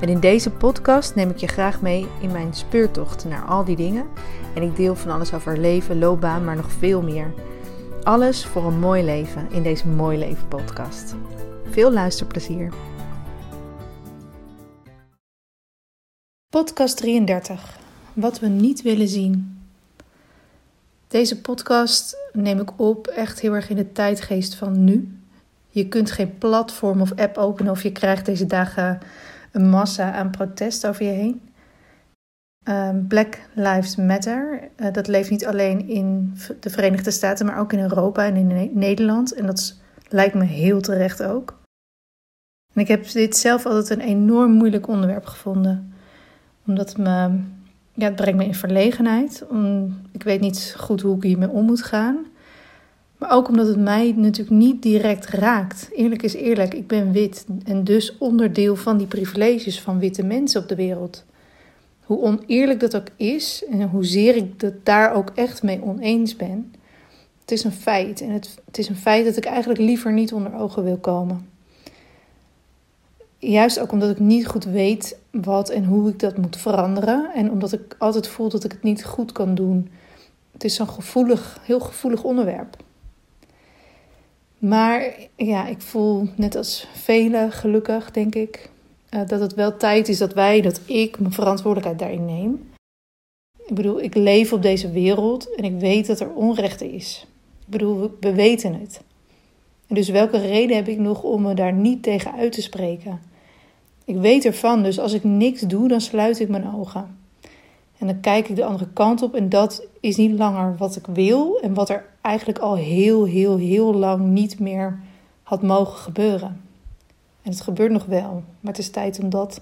En in deze podcast neem ik je graag mee in mijn speurtocht naar al die dingen. En ik deel van alles over leven, loopbaan, maar nog veel meer. Alles voor een mooi leven in deze Mooi Leven podcast. Veel luisterplezier. Podcast 33. Wat we niet willen zien. Deze podcast neem ik op echt heel erg in de tijdgeest van nu. Je kunt geen platform of app openen of je krijgt deze dagen een massa aan protest over je heen. Ehm, Black Lives Matter, uh, dat leeft niet alleen in de Verenigde Staten, maar ook in Europa en in Nederland. En dat lijkt me heel terecht ook. En ik heb dit zelf altijd een enorm moeilijk onderwerp gevonden. Omdat het me, ja, het brengt me in verlegenheid. Om, ik weet niet goed hoe ik hiermee om moet gaan. Maar ook omdat het mij natuurlijk niet direct raakt. Eerlijk is eerlijk, ik ben wit en dus onderdeel van die privileges van witte mensen op de wereld. Hoe oneerlijk dat ook is en hoezeer ik het daar ook echt mee oneens ben, het is een feit. En het, is een feit dat ik eigenlijk liever niet onder ogen wil komen. Juist ook omdat ik niet goed weet wat en hoe ik dat moet veranderen. En omdat ik altijd voel dat ik het niet goed kan doen. Het is zo'n gevoelig, heel gevoelig onderwerp. Maar ja, ik voel net als velen gelukkig, denk ik, eh, dat het wel tijd is dat wij, dat ik mijn verantwoordelijkheid daarin neem. Ik bedoel, ik leef op deze wereld en ik weet dat er onrecht is. Ik bedoel, we weten het. En dus welke reden heb ik nog om me daar niet tegen uit te spreken? Ik weet ervan, dus als ik niks doe, dan sluit ik mijn ogen. En dan kijk ik de andere kant op en dat is niet langer wat ik wil en wat er eigenlijk al heel, heel, heel lang niet meer had mogen gebeuren. En het gebeurt nog wel, maar het is tijd om dat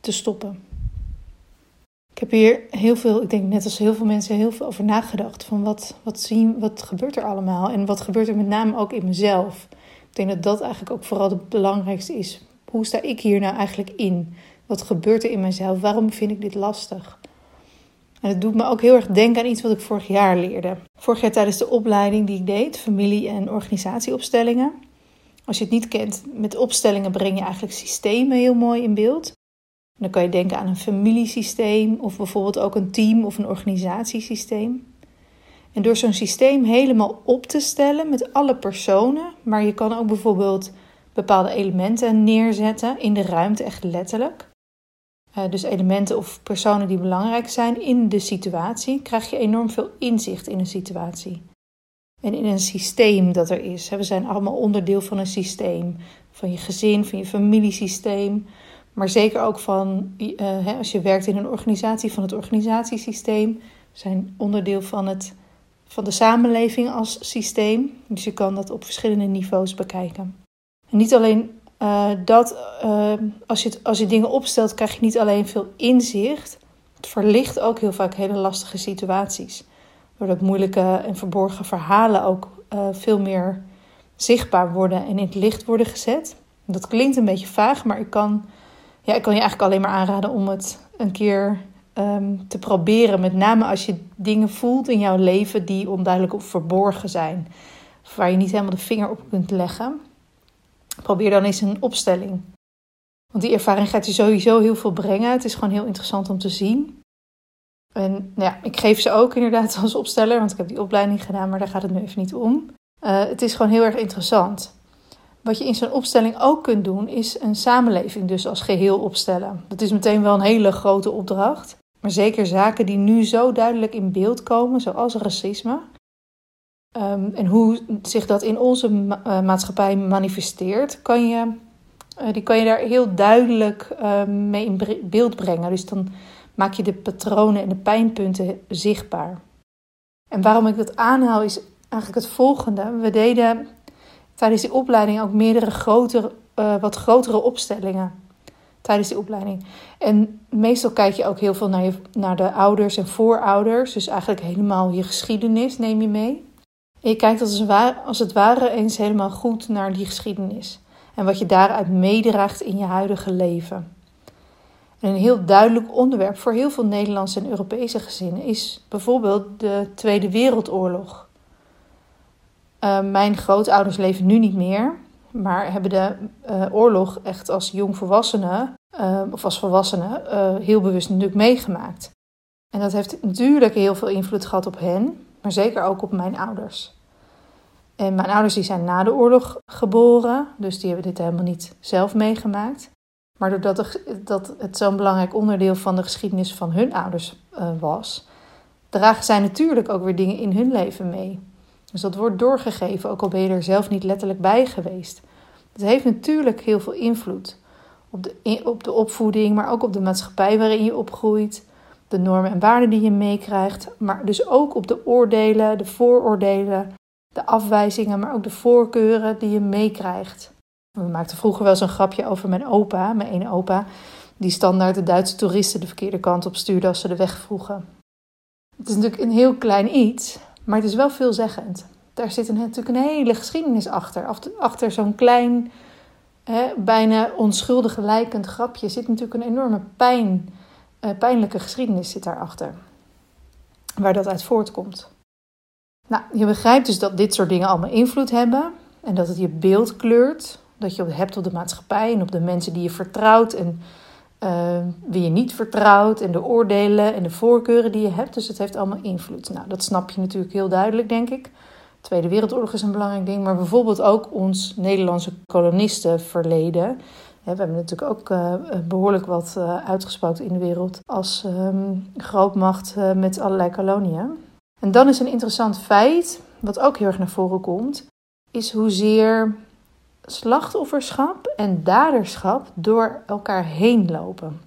te stoppen. Ik heb hier heel veel, ik denk net als heel veel mensen, heel veel over nagedacht. Van wat, wat, zien, wat gebeurt er allemaal? En wat gebeurt er met name ook in mezelf? Ik denk dat dat eigenlijk ook vooral het belangrijkste is. Hoe sta ik hier nou eigenlijk in? Wat gebeurt er in mezelf? Waarom vind ik dit lastig? En het doet me ook heel erg denken aan iets wat ik vorig jaar leerde. Vorig jaar tijdens de opleiding die ik deed, familie- en organisatieopstellingen. Als je het niet kent, met opstellingen breng je eigenlijk systemen heel mooi in beeld. dan kan je denken aan een familiesysteem of bijvoorbeeld ook een team- of een organisatiesysteem. En door zo'n systeem helemaal op te stellen met alle personen, maar je kan ook bijvoorbeeld bepaalde elementen neerzetten in de ruimte, echt letterlijk. Uh, dus elementen of personen die belangrijk zijn in de situatie, krijg je enorm veel inzicht in een situatie. En in een systeem dat er is. We zijn allemaal onderdeel van een systeem. Van je gezin, van je familiesysteem. Maar zeker ook van, uh, als je werkt in een organisatie, van het organisatiesysteem. We zijn onderdeel van, het, van de samenleving als systeem. Dus je kan dat op verschillende niveaus bekijken. En niet alleen uh, dat uh, als, je, als je dingen opstelt, krijg je niet alleen veel inzicht. Het verlicht ook heel vaak hele lastige situaties. Doordat moeilijke en verborgen verhalen ook uh, veel meer zichtbaar worden en in het licht worden gezet. Dat klinkt een beetje vaag, maar ik kan, ja, ik kan je eigenlijk alleen maar aanraden om het een keer um, te proberen. Met name als je dingen voelt in jouw leven die onduidelijk of verborgen zijn. Waar je niet helemaal de vinger op kunt leggen. Probeer dan eens een opstelling. Want die ervaring gaat je sowieso heel veel brengen. Het is gewoon heel interessant om te zien. En nou ja, ik geef ze ook inderdaad als opsteller, want ik heb die opleiding gedaan, maar daar gaat het nu even niet om. Uh, het is gewoon heel erg interessant. Wat je in zo'n opstelling ook kunt doen, is een samenleving dus als geheel opstellen. Dat is meteen wel een hele grote opdracht. Maar zeker zaken die nu zo duidelijk in beeld komen, zoals racisme, Um, en hoe zich dat in onze uh, maatschappij manifesteert, kan je, uh, die kan je daar heel duidelijk uh, mee in beeld brengen. Dus dan maak je de patronen en de pijnpunten zichtbaar. En waarom ik dat aanhaal is eigenlijk het volgende. We deden tijdens die opleiding ook meerdere grotere, wat grotere opstellingen. tijdens die opleiding. En meestal kijk je ook heel veel naar, je, naar de ouders en voorouders. Dus eigenlijk helemaal je geschiedenis neem je mee. Je kijkt als het, ware, eens helemaal goed naar die geschiedenis. En wat je daaruit meedraagt in je huidige leven. En een heel duidelijk onderwerp voor heel veel Nederlandse en Europese gezinnen is bijvoorbeeld de Tweede Wereldoorlog. Uh, mijn grootouders leven nu niet meer, maar hebben de uh, oorlog echt als jongvolwassenen uh, of als volwassenen heel bewust natuurlijk meegemaakt. En dat heeft natuurlijk heel veel invloed gehad op hen, maar zeker ook op mijn ouders. En mijn ouders die zijn na de oorlog geboren, dus die hebben dit helemaal niet zelf meegemaakt. Maar doordat het, dat het zo'n belangrijk onderdeel van de geschiedenis van hun ouders uh, was, dragen zij natuurlijk ook weer dingen in hun leven mee. Dus dat wordt doorgegeven, ook al ben je er zelf niet letterlijk bij geweest. Het heeft natuurlijk heel veel invloed op de, op de opvoeding, maar ook op de maatschappij waarin je opgroeit, de normen en waarden die je meekrijgt, maar dus ook op de oordelen, de vooroordelen, de afwijzingen, maar ook de voorkeuren die je meekrijgt. We maakten vroeger wel zo'n grapje over mijn opa, mijn ene opa, die standaard de Duitse toeristen de verkeerde kant op stuurde als ze de weg vroegen. Het is natuurlijk een heel klein iets, maar het is wel veelzeggend. Daar zit een, natuurlijk een hele geschiedenis achter. Achter zo'n klein, hè, bijna onschuldig lijkend grapje zit natuurlijk een enorme pijn, uh, pijnlijke geschiedenis zit daarachter. Waar dat uit voortkomt. Nou, je begrijpt dus dat dit soort dingen allemaal invloed hebben en dat het je beeld kleurt dat je hebt op de maatschappij en op de mensen die je vertrouwt en uh, wie je niet vertrouwt en de oordelen en de voorkeuren die je hebt. Dus het heeft allemaal invloed. Nou, dat snap je natuurlijk heel duidelijk, denk ik. De Tweede Wereldoorlog is een belangrijk ding, maar bijvoorbeeld ook ons Nederlandse kolonistenverleden. We hebben natuurlijk ook uh, behoorlijk wat uh, uitgesproken in de wereld als um, grootmacht uh, met allerlei koloniën. En dan is een interessant feit, wat ook heel erg naar voren komt, is hoezeer slachtofferschap en daderschap door elkaar heen lopen.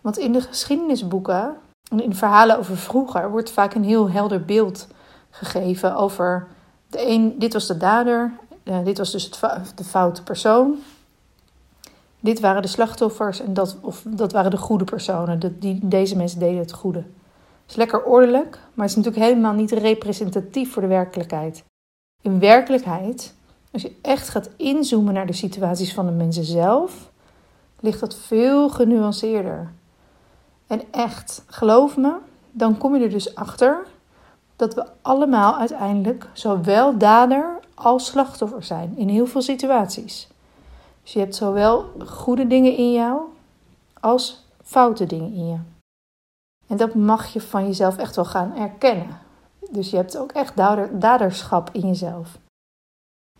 Want in de geschiedenisboeken en in verhalen over vroeger wordt vaak een heel helder beeld gegeven over de een, dit was de dader, dit was dus de foute persoon. Dit waren de slachtoffers en dat, of dat waren de goede personen. De, die, deze mensen deden het goede. Het is lekker ordelijk, maar het is natuurlijk helemaal niet representatief voor de werkelijkheid. In werkelijkheid als je echt gaat inzoomen naar de situaties van de mensen zelf, ligt dat veel genuanceerder. En echt, geloof me, dan kom je er dus achter dat we allemaal uiteindelijk zowel dader als slachtoffer zijn in heel veel situaties. Dus je hebt zowel goede dingen in jou als foute dingen in je. En dat mag je van jezelf echt wel gaan erkennen. Dus je hebt ook echt daderschap in jezelf.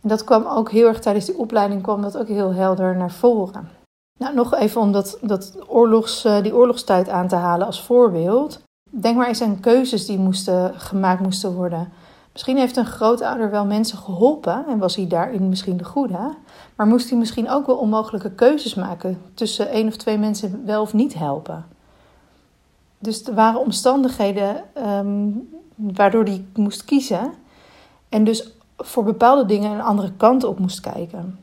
En dat kwam ook heel erg tijdens die opleiding kwam dat ook heel helder naar voren. Nou, nog even om dat, dat oorlogs, eh, die oorlogstijd aan te halen als voorbeeld. Denk maar eens aan keuzes die moesten, gemaakt moesten worden. Misschien heeft een grootouder wel mensen geholpen en was hij daarin misschien de goede. Maar moest hij misschien ook wel onmogelijke keuzes maken tussen één of twee mensen wel of niet helpen. Dus er waren omstandigheden um, waardoor hij moest kiezen. En dus voor bepaalde dingen een andere kant op moest kijken.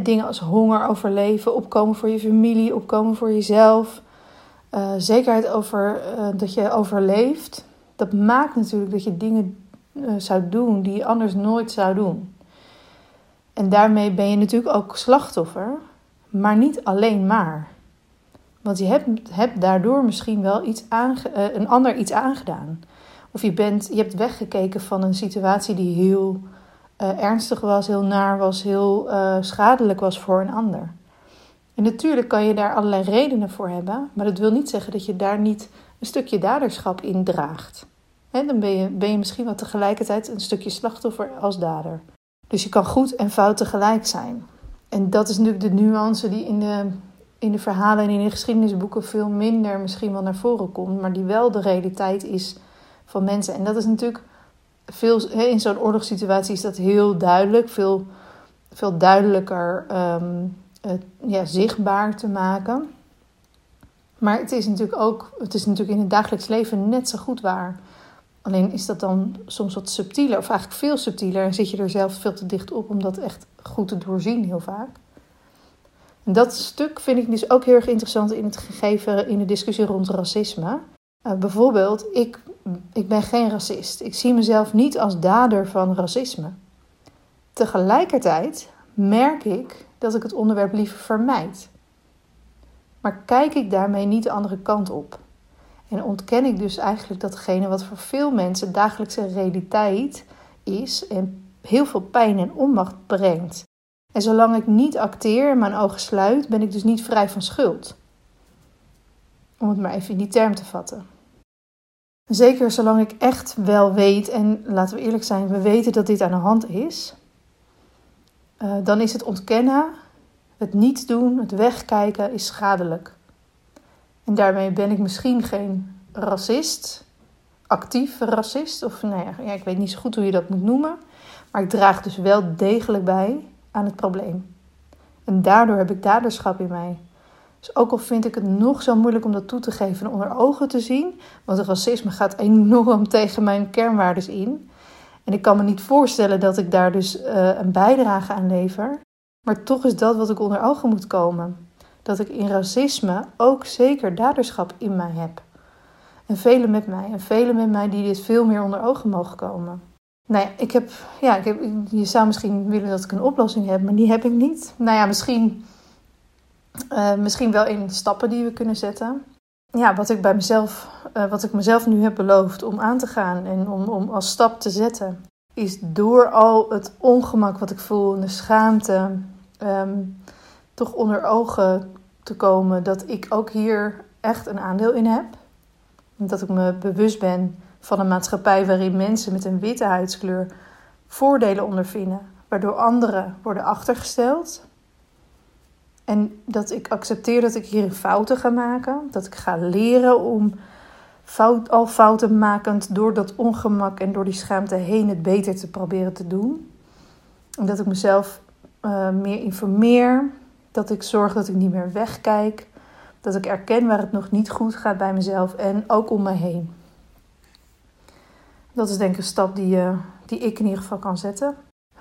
dingen als honger overleven, opkomen voor je familie, opkomen voor jezelf. Uh, zekerheid over uh, dat je overleeft. Dat maakt natuurlijk dat je dingen uh, zou doen die je anders nooit zou doen. En daarmee ben je natuurlijk ook slachtoffer, maar niet alleen maar. Want je hebt, hebt daardoor misschien wel iets aange, een ander iets aangedaan. Of je, bent, je hebt weggekeken van een situatie die heel uh, ernstig was, heel naar was, heel schadelijk was voor een ander. En natuurlijk kan je daar allerlei redenen voor hebben, maar dat wil niet zeggen dat je daar niet een stukje daderschap in draagt. Dan ben je, misschien wel tegelijkertijd een stukje slachtoffer als dader. Dus je kan goed en fout tegelijk zijn. En dat is natuurlijk de nuance die in de, in de verhalen en in de geschiedenisboeken veel minder misschien wel naar voren komt, maar die wel de realiteit is van mensen. En dat is natuurlijk veel, in zo'n oorlogssituatie is dat heel duidelijk, veel, veel duidelijker um, ja, zichtbaar te maken. Maar het is natuurlijk ook, het is natuurlijk in het dagelijks leven net zo goed waar. Alleen is dat dan soms wat subtieler, of eigenlijk veel subtieler. En zit je er zelf veel te dicht op om dat echt goed te doorzien, heel vaak. En dat stuk vind ik dus ook heel erg interessant in het gegeven in de discussie rond racisme. Uh, bijvoorbeeld, ik, ik ben geen racist. Ik zie mezelf niet als dader van racisme. Tegelijkertijd merk ik dat ik het onderwerp liever vermijd. Maar kijk ik daarmee niet de andere kant op? En ontken ik dus eigenlijk datgene wat voor veel mensen dagelijkse realiteit is en heel veel pijn en onmacht brengt. En zolang ik niet acteer en mijn ogen sluit, ben ik dus niet vrij van schuld. Om het maar even in die term te vatten. Zeker zolang ik echt wel weet, en laten we eerlijk zijn, we weten dat dit aan de hand is, uh, dan is het ontkennen, het niet doen, het wegkijken is schadelijk. En daarmee ben ik misschien geen racist, actief racist, of nou ja, ik weet niet zo goed hoe je dat moet noemen, maar ik draag dus wel degelijk bij aan het probleem. En daardoor heb ik daderschap in mij. Dus ook al vind ik het nog zo moeilijk om dat toe te geven en onder ogen te zien, want racisme gaat enorm tegen mijn kernwaarden in. En ik kan me niet voorstellen dat ik daar dus uh, een bijdrage aan lever. Maar toch is dat wat ik onder ogen moet komen. Dat ik in racisme ook zeker daderschap in mij heb. En velen met mij. En velen met mij die dit veel meer onder ogen mogen komen. Nou ja, ik heb, ja, ik heb, je zou misschien willen dat ik een oplossing heb, maar die heb ik niet. Nou ja, misschien, uh, misschien wel in stappen die we kunnen zetten. Ja, wat ik bij mezelf, uh, wat ik mezelf nu heb beloofd om aan te gaan en om, om als stap te zetten, is door al het ongemak wat ik voel en de schaamte, um, toch onder ogen te komen dat ik ook hier echt een aandeel in heb. Dat ik me bewust ben van een maatschappij waarin mensen met een witte huidskleur voordelen ondervinden, waardoor anderen worden achtergesteld. En dat ik accepteer dat ik hierin fouten ga maken, dat ik ga leren om fout, al fouten makend door dat ongemak en door die schaamte heen het beter te proberen te doen. En dat ik mezelf uh, meer informeer, dat ik zorg dat ik niet meer wegkijk, dat ik erken waar het nog niet goed gaat bij mezelf en ook om me heen. Dat is denk ik een stap die, uh, die ik in ieder geval kan zetten.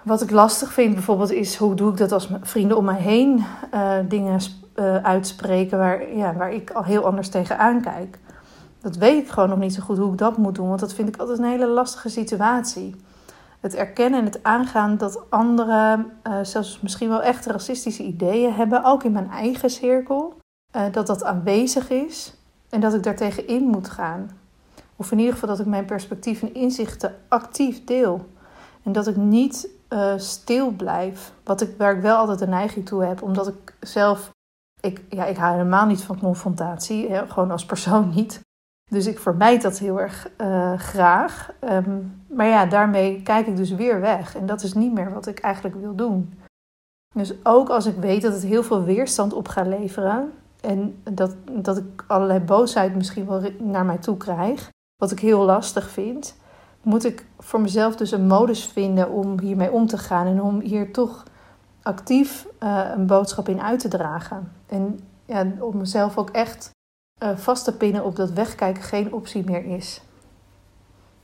Wat ik lastig vind bijvoorbeeld is hoe doe ik dat als vrienden om mij heen uh, dingen uh, uitspreken waar, ja, waar ik al heel anders tegenaan kijk. Dat weet ik gewoon nog niet zo goed hoe ik dat moet doen, want dat vind ik altijd een hele lastige situatie. Het erkennen en het aangaan dat anderen uh, zelfs misschien wel echt racistische ideeën hebben, ook in mijn eigen cirkel. dat dat aanwezig is en dat ik daartegen in moet gaan. Of in ieder geval dat ik mijn perspectief en inzichten actief deel. En dat ik niet uh, stil blijf. Wat ik, waar ik wel altijd een neiging toe heb. Omdat ik zelf. Ik, ja, ik hou helemaal niet van confrontatie. Hè, gewoon als persoon niet. Dus ik vermijd dat heel erg uh, graag. Um, maar ja, daarmee kijk ik dus weer weg. En dat is niet meer wat ik eigenlijk wil doen. Dus ook als ik weet dat het heel veel weerstand op gaat leveren. En dat, dat ik allerlei boosheid misschien wel naar mij toe krijg wat ik heel lastig vind, moet ik voor mezelf dus een modus vinden om hiermee om te gaan en om hier toch actief uh, een boodschap in uit te dragen. En ja, om mezelf ook echt uh, vast te pinnen op dat wegkijken geen optie meer is.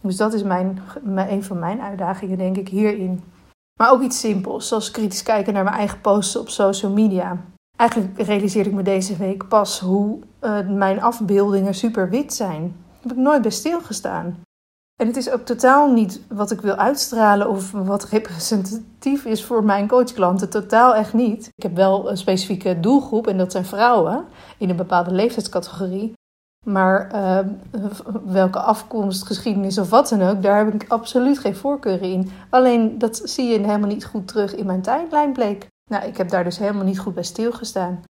Dus dat is mijn, een van mijn uitdagingen, denk ik, hierin. Maar ook iets simpels, zoals kritisch kijken naar mijn eigen posts op social media. Eigenlijk realiseerde ik me deze week pas hoe uh, mijn afbeeldingen super wit zijn heb ik nooit bij stilgestaan. En het is ook totaal niet wat ik wil uitstralen of wat representatief is voor mijn coachklanten. Totaal echt niet. Ik heb wel een specifieke doelgroep en dat zijn vrouwen in een bepaalde leeftijdscategorie. Maar uh, welke afkomst, geschiedenis of wat dan ook, daar heb ik absoluut geen voorkeur in. Alleen dat zie je helemaal niet goed terug in mijn tijdlijn bleek. Nou, ik heb daar dus helemaal niet goed bij stilgestaan.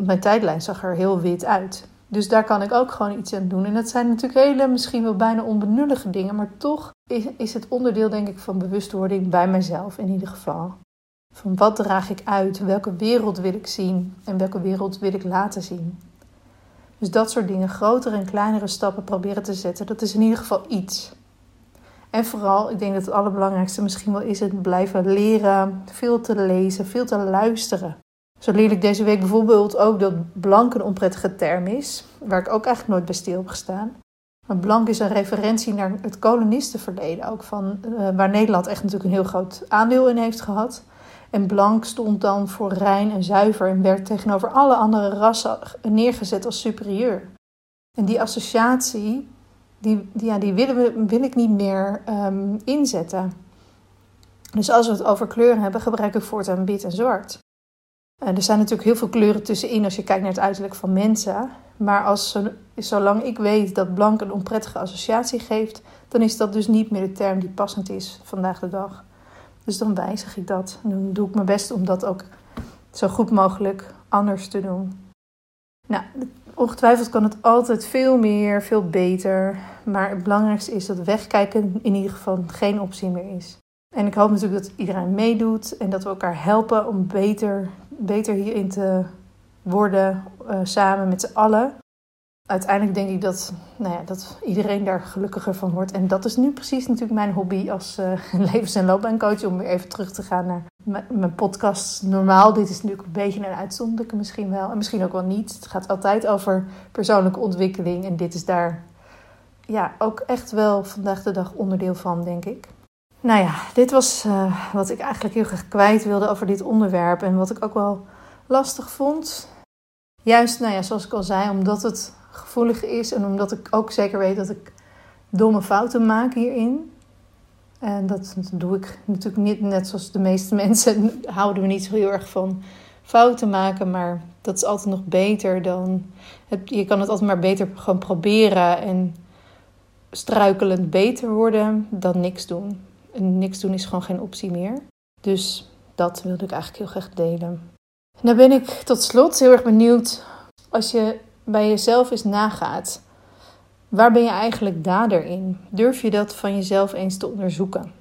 Mijn tijdlijn zag er heel wit uit. Dus daar kan ik ook gewoon iets aan doen. En dat zijn natuurlijk hele, misschien wel bijna onbenullige dingen, maar toch is, is het onderdeel, denk ik, van bewustwording bij mezelf in ieder geval. Van wat draag ik uit? Welke wereld wil ik zien? En welke wereld wil ik laten zien? Dus dat soort dingen, grotere en kleinere stappen proberen te zetten, dat is in ieder geval iets. En vooral, ik denk dat het allerbelangrijkste misschien wel is het blijven leren, veel te lezen, veel te luisteren. Zo leer ik deze week bijvoorbeeld ook dat blank een onprettige term is, waar ik ook eigenlijk nooit bij stil heb gestaan. Maar blank is een referentie naar het kolonistenverleden, ook van, uh, waar Nederland echt natuurlijk een heel groot aandeel in heeft gehad. En blank stond dan voor rein en zuiver en werd tegenover alle andere rassen neergezet als superieur. En die associatie, die, ja, die willen we, wil ik niet meer um, inzetten. Dus als we het over kleuren hebben, gebruik ik voortaan wit en zwart. En er zijn natuurlijk heel veel kleuren tussenin als je kijkt naar het uiterlijk van mensen. Maar als, zolang ik weet dat blank een onprettige associatie geeft, dan is dat dus niet meer de term die passend is vandaag de dag. Dus dan wijzig ik dat. En dan doe ik mijn best om dat ook zo goed mogelijk anders te doen. Nou, ongetwijfeld kan het altijd veel meer, veel beter. Maar het belangrijkste is dat wegkijken in ieder geval geen optie meer is. En ik hoop natuurlijk dat iedereen meedoet en dat we elkaar helpen om beter, beter hierin te worden, uh, samen met z'n allen. Uiteindelijk denk ik dat, nou ja, dat iedereen daar gelukkiger van wordt. En dat is nu precies natuurlijk mijn hobby als uh, levens- en loopbaancoach. Om weer even terug te gaan naar mijn podcast. Normaal, dit is natuurlijk een beetje een uitzonderlijke misschien wel. En misschien ook wel niet. Het gaat altijd over persoonlijke ontwikkeling. En dit is daar ja, ook echt wel vandaag de dag onderdeel van, denk ik. Nou ja, dit was uh, wat ik eigenlijk heel graag kwijt wilde over dit onderwerp. En wat ik ook wel lastig vond. Juist, nou ja, zoals ik al zei, omdat het gevoelig is en omdat ik ook zeker weet dat ik domme fouten maak hierin. En dat doe ik natuurlijk niet, net zoals de meeste mensen, houden we niet zo heel erg van fouten maken. Maar dat is altijd nog beter dan. je kan het altijd maar beter gewoon proberen en struikelend beter worden dan niks doen. Niks doen is gewoon geen optie meer. Dus dat wilde ik eigenlijk heel graag delen. dan ben ik tot slot heel erg benieuwd als je bij jezelf eens nagaat. Waar ben je eigenlijk dader in? Durf je dat van jezelf eens te onderzoeken?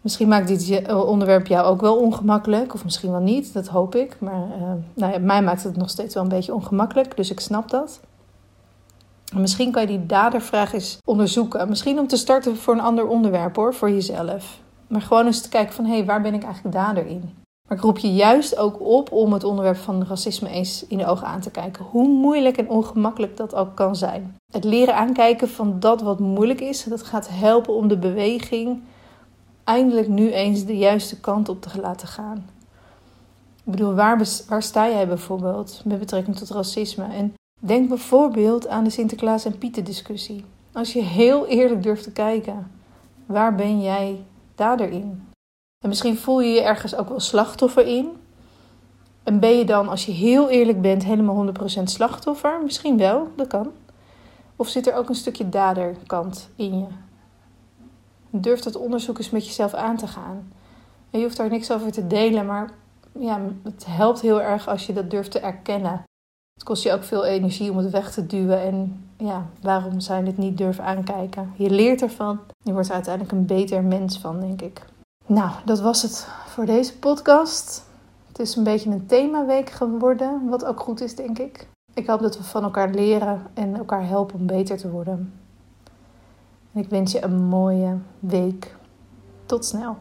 Misschien maakt dit onderwerp jou ook wel ongemakkelijk, of misschien wel niet, dat hoop ik. Maar uh, nou ja, mij maakt het nog steeds wel een beetje ongemakkelijk, dus ik snap dat. Misschien kan je die dadervraag eens onderzoeken. Misschien om te starten voor een ander onderwerp hoor, voor jezelf. Maar gewoon eens te kijken van, hé, hey, waar ben ik eigenlijk dader in? Maar ik roep je juist ook op om het onderwerp van racisme eens in de ogen aan te kijken. Hoe moeilijk en ongemakkelijk dat ook kan zijn. Het leren aankijken van dat wat moeilijk is, dat gaat helpen om de beweging eindelijk nu eens de juiste kant op te laten gaan. Ik bedoel, waar, waar sta jij bijvoorbeeld met betrekking tot racisme? Denk bijvoorbeeld aan de Sinterklaas en Pieten discussie. Als je heel eerlijk durft te kijken, waar ben jij dader in? En misschien voel je je ergens ook wel slachtoffer in. En ben je dan, als je heel eerlijk bent, helemaal 100% slachtoffer? Misschien wel, dat kan. Of zit er ook een stukje daderkant in je? Durf dat onderzoek eens met jezelf aan te gaan. En je hoeft daar niks over te delen, maar ja, het helpt heel erg als je dat durft te erkennen. Het kost je ook veel energie om het weg te duwen. En ja, waarom zou je het niet durven aankijken? Je leert ervan. Je wordt er uiteindelijk een beter mens van, denk ik. Nou, dat was het voor deze podcast. Het is een beetje een themaweek geworden, wat ook goed is, denk ik. Ik hoop dat we van elkaar leren en elkaar helpen om beter te worden. En ik wens je een mooie week. Tot snel.